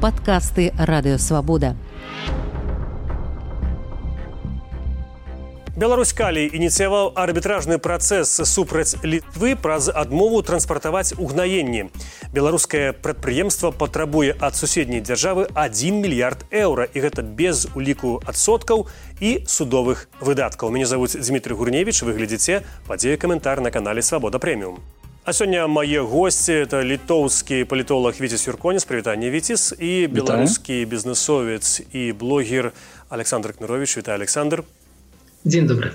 падкасты радыёвабода. Беларусь калій ініцыяваў арбітражны працэс супраць літвы праз адмову транспартаваць угнаенні. Беларускае прадпрыемства патрабуе ад суседняй дзяржавы 1 мільярд еўра і гэта без уліку адсоткаў і судовых выдаткаў. Мяне завуць Дмітрий Гурневіч, выглядзіце падзею каментар на канале Свабода прэміум. А сёння мае госці это літоўскі палітолог Віцес Юрконіс, прывітанне Віцес і беларускі бізнесовец і блогер Александр Кнырович, вітаю Александр. Дзень добры.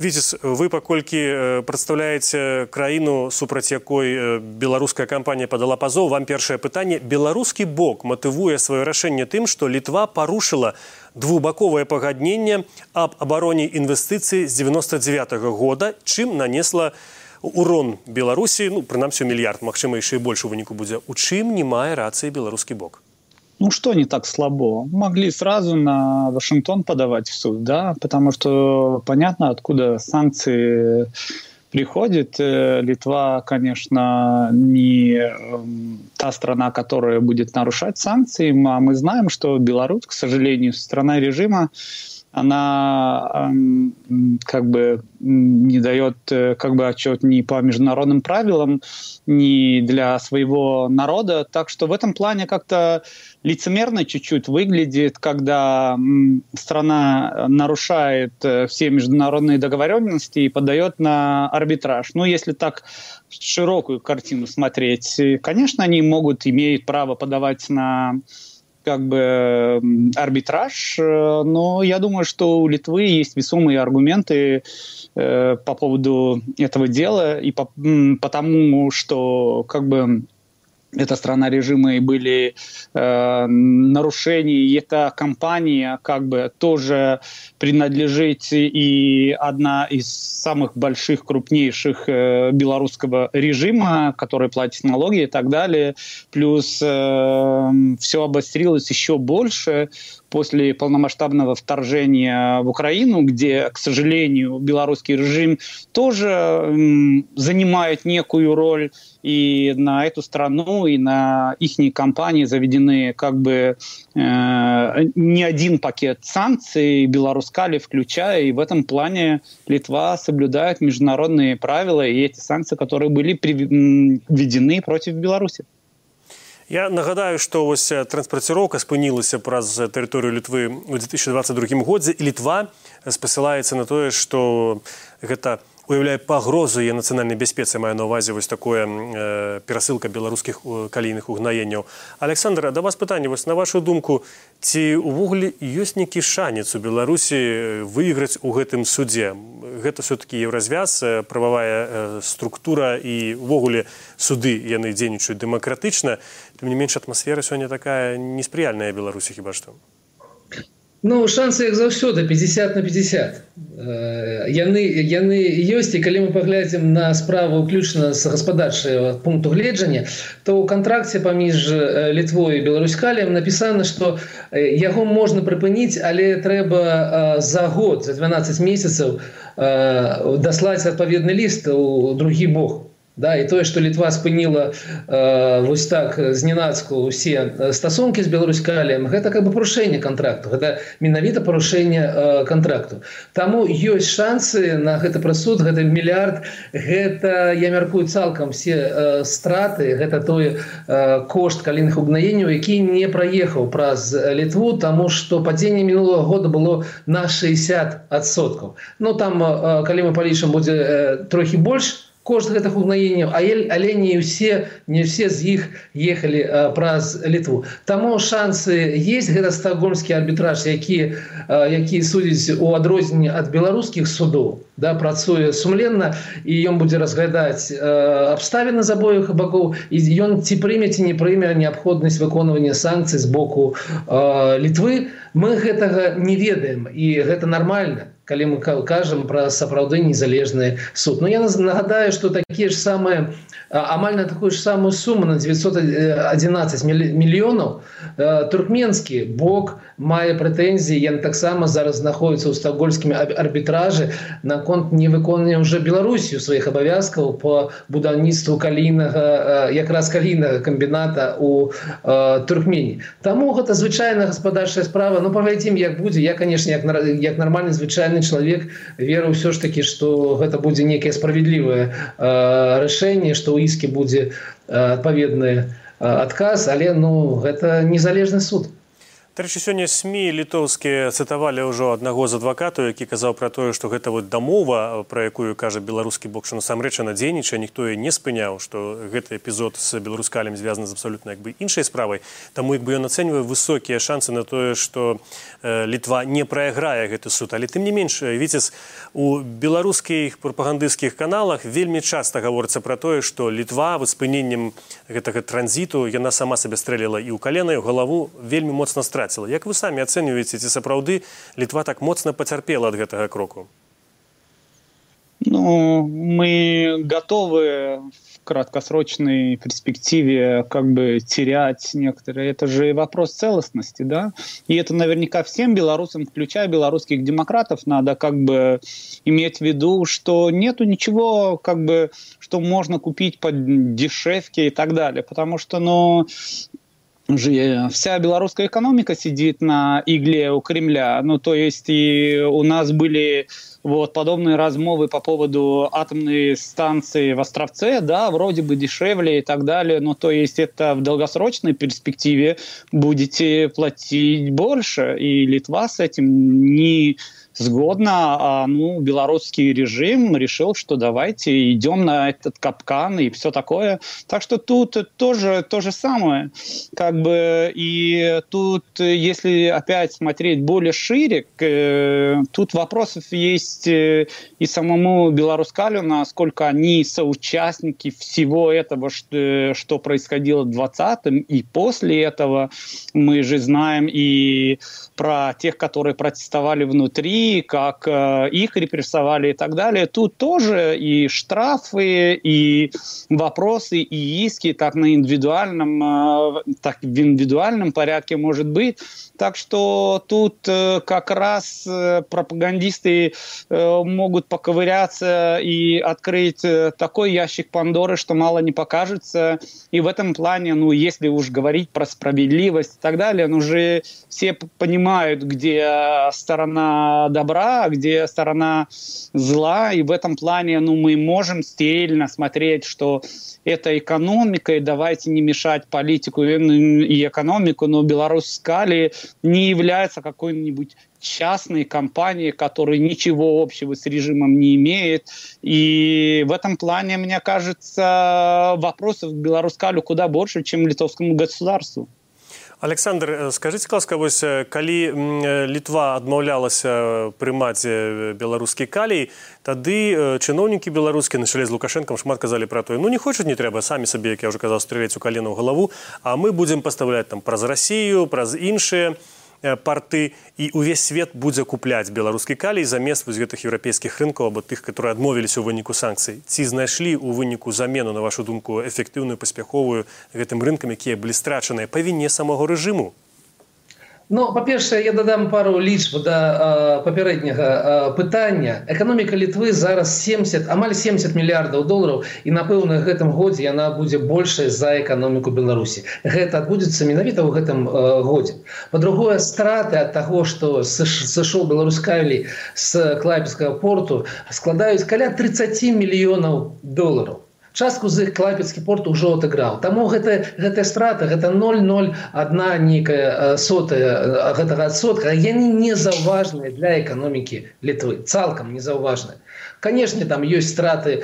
Віцес, вы паколькі прадстаўляеце краіну супраць якой беларуская кампанія падала пазоў вам першае пытанне беларускі бок матывуе сваё рашэнне тым што літва парушыла двухбаковае пагадненне аб абароне інвестыцыі з 99 -го года чым нанесла урон беларусі ну прынамсі мільярд магчыма яшчэ больш у выніку будзе у чым не мае рацыі беларускі бок ну что не так слабо? Могли сразу на Вашингтон подавать в суд, да, потому что понятно, откуда санкции приходят. Э, Литва, конечно, не эм, та страна, которая будет нарушать санкции, а мы знаем, что Беларусь, к сожалению, страна режима, она как бы не дает э, как бы отчет ни по международным правилам, ни для своего народа. Так что в этом плане как-то лицемерно чуть-чуть выглядит, когда страна нарушает э, все международные договоренности и подает на арбитраж. Ну, если так широкую картину смотреть, конечно, они могут, имеют право подавать на как бы арбитраж, э, но я думаю, что у Литвы есть весомые аргументы э, по поводу этого дела и по, потому, что как бы это страна режима и были э, нарушения, и эта компания как бы тоже принадлежит и одна из самых больших, крупнейших э, белорусского режима, который платит налоги и так далее. Плюс э, все обострилось еще больше после полномасштабного вторжения в Украину, где, к сожалению, белорусский режим тоже занимает некую роль, и на эту страну, и на их компании заведены как бы э, не один пакет санкций, Беларускали включая, и в этом плане Литва соблюдает международные правила и эти санкции, которые были введены против Беларуси. Я нагадаю, што вось транспарціроўка спынілася праз тэрыторыю літвы ў 2022 годзе і літва спасылаецца на тое, што гэта уяўляе пагрозу я нацыянальнай бяспецы мае на ўвазе вось такое э, перасылка беларускіх калійных угнаенняў александра да вас пытанне вось на вашу думку ці увогуле ёсць нейкі шанец у беларусі выйграць у гэтым судзе? Гэта все-таки еўразвяз прававая структура і увогуле суды яны дзейнічаюць дэмакратычна. Тым не менш атмасфера сёння такая неспрыяльная беларусі хіба што Ну шансы як заўсёды 50 на 50 яны яны ёсць і калі мы паглядзім на справу ўключна з гаспадарчага пункту гледжання то ў кантракце паміж літвой беларускалем напісана што яго можна прыпыніць але трэба за год за 12 месяцаў даслаць адпаведны ліст у другі бог Да, і тое, што літва спыніла э, вось так зненацку ўсе стасункі з беларускалем, гэта как бы парушэнне контракту. Гэта менавіта парушэнне э, контракту. Таму ёсць шансы на гэты прасуд, гэты мільярд, гэта я мяркую цалкам все э, страты, гэта той э, кошт каліных угнаенняў, які не праехаў праз літву, таму што падзенне мінулого года было на 60 адсоткаў. Ну там э, калі мы палічым будзе э, трохі больш, кошт гэтых угнаенняў але не ўсе не ўсе з іх ехалі праз літву. Таму шансы есть гэта стагольмскі арбітраж які які судзіць у адрозненне ад беларускіх судоў да працуе сумленна і ён будзе разглядаць абставіны з абоіх бакоў і ён ці прыме ці не прыме неабходнасць выконвання санкцый з боку літвы. Мы гэтага не ведаем і гэта нармальна калі мы кажам пра сапраўды незалежны суд но я нагадаю что такія ж самыя амаль на такую ж самую суму на 911 мільёнаў туркменскі бок мае прэтэнзіі яны таксама зараз знаходзяцца ў стагольскім арбітражы наконт невыконання уже беларусію сваіх абавязкаў по будаўніцтву калійнага якраз калійнага камбіната у туркмені таму гэта звычайна гаспадарчая справа. Ну павядзім як будзе. Я конечно як як нармальны звычайны чалавек веру ўсё ж таки что гэта будзе некае справядлівае рашэнне что у іскі будзе адпаведны адказ але ну гэта незалежны суд Дарэчы, сёння сМ літоўскія цытавалі ўжо аднаго з адвакатаў, які казаў пра тое, што гэта вот дамова, пра якую кажа беларускі бок, што насамрэч на дзейнічае, ніхто і не спыняў, што гэты эпізод з беларускалем звязаны з абсалютна як бы іншай справай. Таму як бы ён ацэньвае высокія шансы на тое, што э, літва не прайграе гэты суд, але тым не менш віцес у беларускіх прапагандысцкіх каналах вельмі часта гаворыцца пра тое, што літва вот спыненнем гэтага транзіту яна сама сабе стрэліла і ў калена і ў галаву вельмі моцна страціла страціла як вы самі ацэньваеце ці сапраўды літва так моцна пацярпела ад гэтага кроку ну мы готовы в краткосрочной перспективе как бы терять некоторые это же вопрос целостности да и это наверняка всем белорусам включая белорусских демократов надо как бы иметь в виду что нету ничего как бы что можно купить под дешевки и так далее потому что ну же вся белорусская экономика сидит на игле у Кремля. Ну, то есть и у нас были вот подобные размовы по поводу атомной станции в Островце, да, вроде бы дешевле и так далее, но то есть это в долгосрочной перспективе будете платить больше, и Литва с этим не сгодно, а ну, белорусский режим решил, что давайте идем на этот капкан и все такое. Так что тут тоже то же самое. Как бы, и тут, если опять смотреть более шире, тут вопросов есть э, и самому Беларускалю, насколько они соучастники всего этого, что, что происходило в 20-м, и после этого мы же знаем и про тех, которые протестовали внутри, как э, их репрессовали и так далее. Тут тоже и штрафы, и вопросы, и иски так на индивидуальном, э, так в индивидуальном порядке может быть. Так что тут э, как раз пропагандисты могут поковыряться и открыть такой ящик Пандоры, что мало не покажется. И в этом плане, ну, если уж говорить про справедливость и так далее, ну, уже все понимают, где сторона добра, где сторона зла, и в этом плане ну, мы можем стерильно смотреть, что это экономика, и давайте не мешать политику и экономику, но Беларусь Скали не является какой-нибудь частной компанией, которая ничего общего с режимом не имеет. И в этом плане, мне кажется, вопросов к Беларускалю куда больше, чем литовскому государству. Александр скажите ласка вось калі літва адмаўлялася прымаць беларускі калій тады чыноўнікі беларускі начале з лукашэнкам шмат казалі пра тое ну не хочуць не трэба самі сабе як я уже казаў стрэляць у калену галаву а мы будзем пастаўляць там праз рассію праз іншыя Э, парты і увесь свет будзе купляць беларускі калій замест вось гэтых еўрапейскіх рынкаў або тых которые адмовіліся ў выніку санкцый. Ці знайшлі ў выніку замену на вашу думку эфектыўную паспяховую гэтым рынкам якія былі страчаныя па віне самого рэжыму Ну па-першае я дадам пару лічб да папярэдняга пытання. Эканоміка літвы зараз 70 амаль 70 мільярдаў долараў і напэўна гэтым годзе яна будзе большай за эканоміку беларусі. Гэта адбудзецца менавіта ў гэтым годзе. По-другое страты ад таго што сышоў беларускавілі з клайпскага порту складаюць каля 30 мільёнаў долараў частку з іх клапецкі порт ужо адыграў. Таму гэта гэтая страта гэта 001 нейкая сотая гэтага адсотка яны не заўважныя для эканомікі літвы. Цалкам незаўважныя. Конечно там есть страты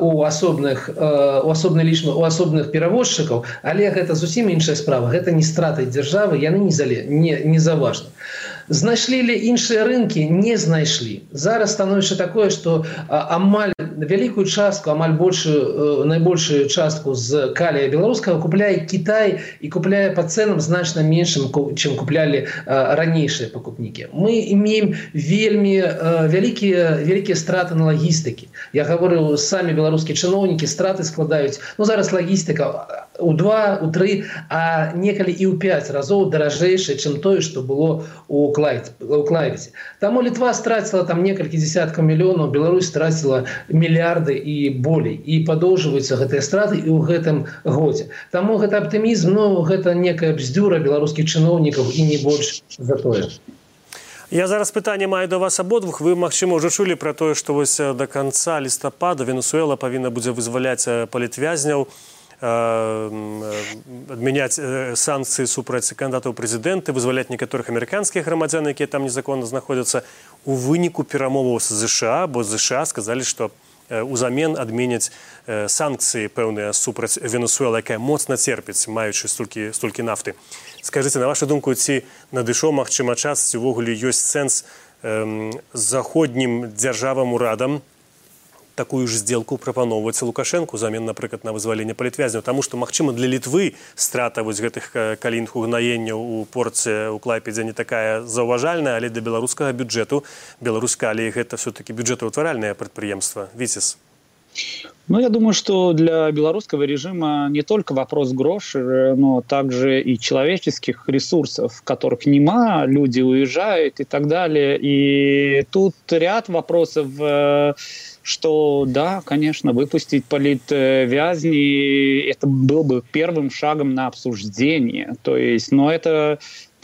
у асобных у асобнай лічбы у асобных перавозчыкаў але гэта зусім іншая справа. Гэта не страты дзяржавы яны не не не заважна знайшлі ли іншыя рынкі не знайшлі зараз становішча такое что амаль вялікую частку амаль большую найбольшую частку з калія беларускага купляе Кітай і купляе по ценам значна меншым чым куплялі ранейшыя пакупнікі мы имеем вельмі вялікія вялікія страты на лагістыкі я говорю самі беларускія чыноўнікі страты складаюць ну зараз лагістыка у два у тры а некалі і ў 5 разоў даражэйшае чым тое что было у уклавіце таму літва страціла там некалькі десяткаў мільёнаў Беларусь страціла мільярды і болей. І падоўжваюцца гэтыя страты і ў гэтым годзе. Таму гэта аптымізм Ну гэта некая бздюра беларускіх чыноўнікаў і не больш за тое. Я зараз пытанне маю до вас абодвух. Вы магчыма ўжо чулі пра тое што вось да канца лістапада венесуэла павінна будзе вызваляць палітвязняў адмяняць санкцыі супраць кандыдатаў прэзідэнты вызваляць некаторых амерыканскіх грамадзян якія там незаконна знаходзяцца у выніку перамоваў з ЗША бо ЗША сказалі што узамен адменяць санкцыі пэўныя супраць венесуэла якая моцна церпіць маючы столькі столькі нафты. Скажыце на вашу думку ці надышоў магчыма час ці ўвогуле ёсць сэнс заходнім дзяржавам урадам такую ж сделку прапаноўваць лукашэнку замен напрыклад на вызваленне палітвязняў таму што магчыма для літвы страта вось гэтых калінг угнаенняў у порце у клайпедзе не такая заўважальная але для беларускага бюджэту беларуска але гэта все-таки бюджэтаўтваральнае прадпрыемства віцес Ну, я думаю, что для белорусского режима не только вопрос гроши, но также и человеческих ресурсов, которых нема, люди уезжают и так далее. И тут ряд вопросов что да, конечно, выпустить политвязни, это был бы первым шагом на обсуждение. То есть, но это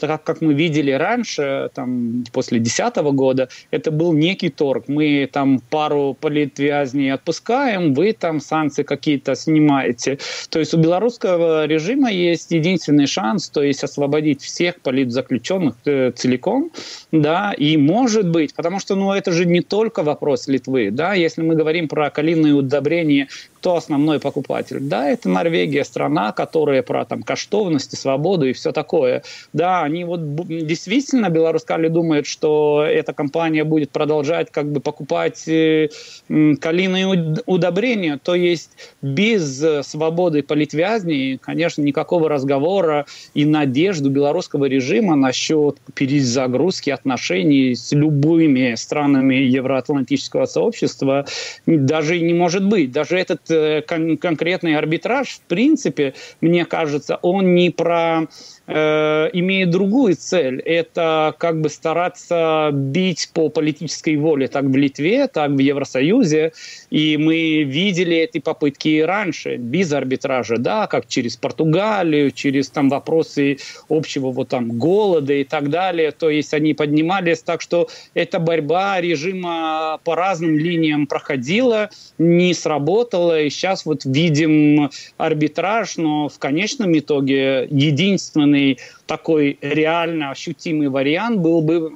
так как мы видели раньше, там, после 2010 года, это был некий торг. Мы там пару политвязней отпускаем, вы там санкции какие-то снимаете. То есть у белорусского режима есть единственный шанс, то есть освободить всех политзаключенных э, целиком, да, и может быть, потому что, ну, это же не только вопрос Литвы, да, если мы говорим про калийные удобрения, кто основной покупатель? Да, это Норвегия, страна, которая про там каштовность, свободу и все такое. Да, они вот действительно, Беларускали думает, что эта компания будет продолжать как бы покупать э, калийные удобрения, то есть без свободы политвязней, конечно, никакого разговора и надежду белорусского режима насчет перезагрузки отношений с любыми странами евроатлантического сообщества даже не может быть. Даже этот э, кон- конкретный арбитраж, в принципе, мне кажется, он не про э, имеет другую цель. Это как бы стараться бить по политической воле так в Литве, так в Евросоюзе. И мы видели эти попытки и раньше, без арбитража, да, как через Португалию, через там вопросы общего вот там голода и так далее. То есть они поднимались так, что эта борьба режима по разным линиям проходила, не сработала. Сейчас вот видим арбитраж, но в конечном итоге единственный единственный такой реально ощутимый вариант был бы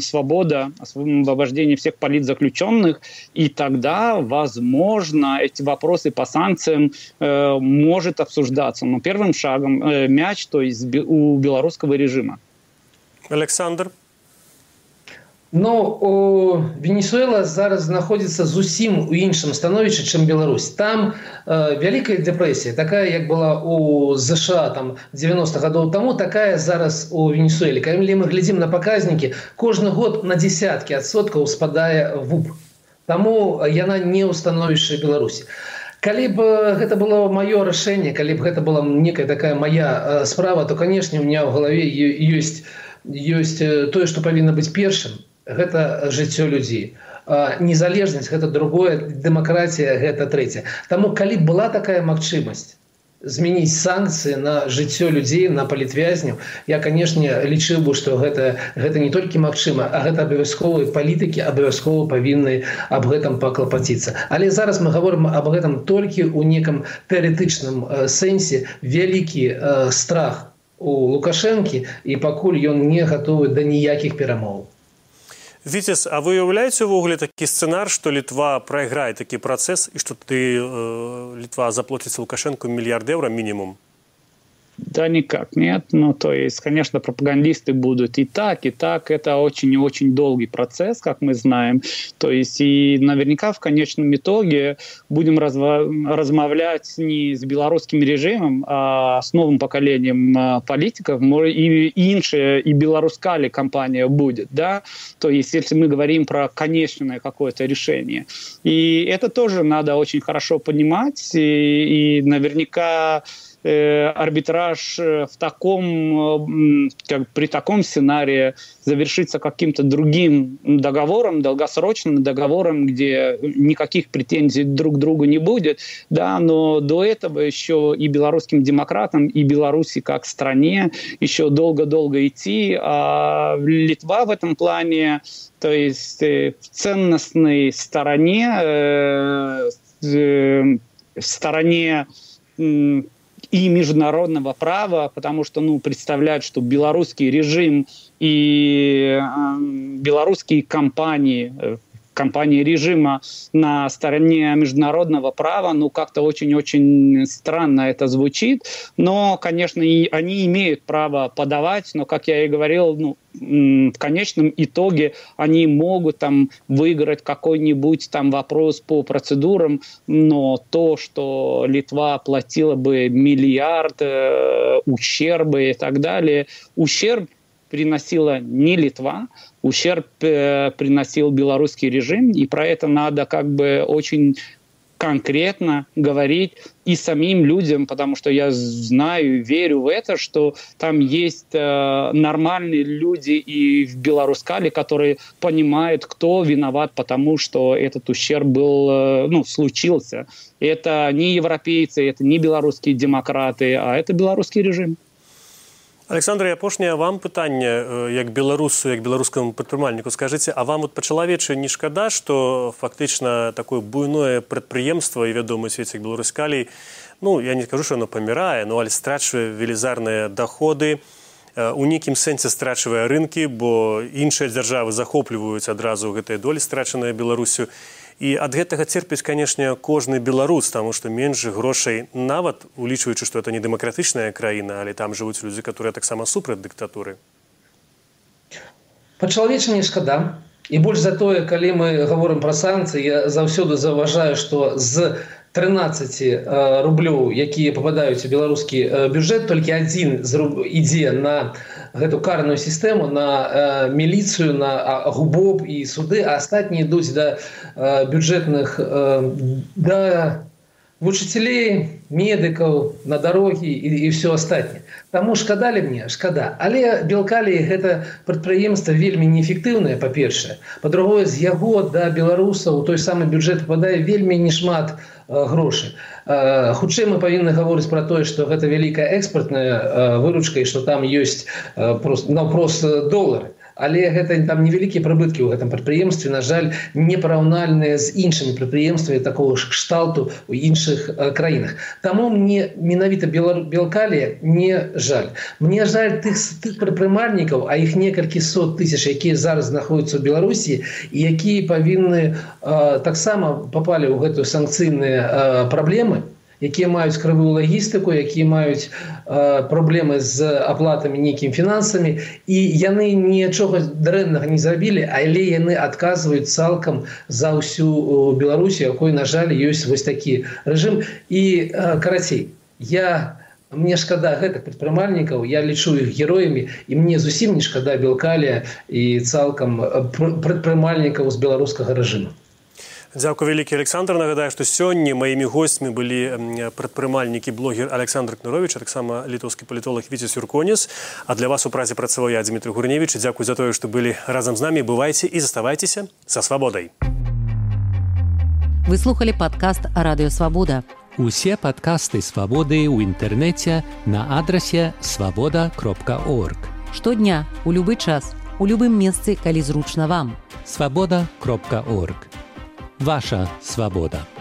свобода, освобождение всех политзаключенных, и тогда, возможно, эти вопросы по санкциям э, может обсуждаться. Но первым шагом э, мяч, то есть у белорусского режима. Александр. Ну Венесуэла зараз знаходзіцца зусім у іншым становішчы, чым Беларусь. Там э, вялікая дэпрэсія, такая як была у ЗША там 90 гадоў таму, такая зараз у Венесуэле. Калі мы глядзім на паказнікі, кожны год на десяткі адсоткаў спадае вуп. Таму яна не ў становішчы Беларусі. Калі б гэта было маё рашэнне, калі б гэта была некая такая моя справа, то канешне, у меня ў галаве ёсць ёсць тое, што павінна быць першым гэта жыццё людзей. Незалежнасць гэта другое дэмакратія гэта трэця Таму калі была такая магчымасць змяніць санкцыі на жыццё людзей на палітвязняў я канешне лічыў бы што гэта гэта не толькі магчыма а гэта абавязковыя палітыкі абавязкова павінны аб гэтым паклапаціцца. Але зараз мы говорим об гэтым толькі ў некам тэарэтычным сэнсе. Вялікі страх у лукашэнкі і пакуль ён не гатовы да ніякіх перамоў Віцес, а вы уяўляеце увогуле такі сцэнар, што літва прайграе такі працэс і што ты э, літва заплоціцца лукашэнку мільярд еўра мінімум Да никак нет. Ну, то есть, конечно, пропагандисты будут и так, и так. Это очень и очень долгий процесс, как мы знаем. То есть, и наверняка в конечном итоге будем размовлять не с белорусским режимом, а с новым поколением а, политиков. И, и иншая, и белорусская компания будет, да. То есть, если мы говорим про конечное какое-то решение. И это тоже надо очень хорошо понимать. И, и наверняка Э, арбитраж э, в таком, э, как при таком сценарии завершится каким-то другим договором, долгосрочным договором, где никаких претензий друг к другу не будет, да, но до этого еще и белорусским демократам, и Беларуси как стране еще долго-долго идти, а Литва в этом плане, то есть в ценностной стороне, в стороне и международного права, потому что ну, представляют, что белорусский режим и э, белорусские компании, э, компании режима на стороне международного права, ну, как-то очень-очень странно это звучит. Но, конечно, и они имеют право подавать, но, как я и говорил, ну, в конечном итоге они могут там выиграть какой-нибудь там вопрос по процедурам, но то, что Литва платила бы миллиард э, ущербы и так далее, ущерб приносила не Литва, ущерб э, приносил белорусский режим, и про это надо как бы очень конкретно говорить и самим людям, потому что я знаю, верю в это, что там есть э, нормальные люди и в Беларускале, которые понимают, кто виноват, потому что этот ущерб был, э, ну, случился. Это не европейцы, это не белорусские демократы, а это белорусский режим. Александр апошняе вам пытанне як беларусу як беларускаму прадпрымальніку. Скажыце а вам вот па-чалавечы не шкада што фактычна такое буйное прадпрыемства і вядомы свеце беларускалей ну я не скажу что оно памірае ну але страчвае велізарныя доходы у нейкім сэнсе страчвае рынкі бо іншыя дзяржавы захопліваюць адразу гэтыя долі страчаныя беларусю. і ад гэтага церпіць канешне кожны беларус таму што менш грошай нават улічваючы што это не дэмакратычная краіна але там жывуць людзі которые таксама супраць дыктатуры. Па-чалавеча не шкада. І больш за тое калі мы гаворым пра санкцыі я заўсёды заўважаю што з 13 э, рублёў якія попадаюць у беларускі бюджэт толькі адзін ідзе на гэту карную сістэму на э, міліцыю на губоб і суды а астатнія ідуць да бюджэтных да вучителей медыкаў на дарогі і, і все астатняе Таму шкадалі мне? Шкада але белкалі гэта прадпрыемства вельмі неэфектыўнае па-першае па-другое з яго да беларусаў той самы бюджэт попадае вельмі немат Э, грошы э, хутчэй мы павінны гаворыць пра тое што гэта вялікая экспартная э, выручка і што там ёсць просто наўпрост долары але гэта там невялікія прыбыткі ў гэтым прадпрыемстве на жаль непараўнальныя з іншымі прадпрыемствамі такого ж кшталту у іншых краінах. Таму мне менавіта белкалія не жаль. Мне жаль тых тых прадпрымальнікаў а іх некалькі сот тысяч якія зараз знаходзяцца ў беларусі і якія павінны таксама попали ў гэтую санкцыйныя праблемы якія маюць крывую лагістыку якія маюць э, праблемы з аплатамі нейкім фінансамі і яны нічога дрэннага не зрабілі але яны адказваюць цалкам за ўсю беларусі якой на жаль ёсць вось такі рэжым і э, карацей я мне шкада гэтых прадпрымальнікаў я лічу іх героямі і мне зусім не шкада белкалія і цалкам прадпрымальнікаў з беларускага рэжыму Дзякую вялікі Александр нагадаю што сёння маімі госцьмі былі прадпрымальнікі блогер Александр кнырович таксама літоўскі палітолог віце сюрконес а для вас у празе працаваў я Дмітрий гурневич дзякуй за тое што былі разам з намі бывайце і заставайцеся са свабодай выслухали подкаст радыёвабода усе падкасты свабоды ў інтэрнэце на адрасе свабода кропка орг штодня у любы час у любым месцы калі зручна вам свабода кропка орг Ваша свобода.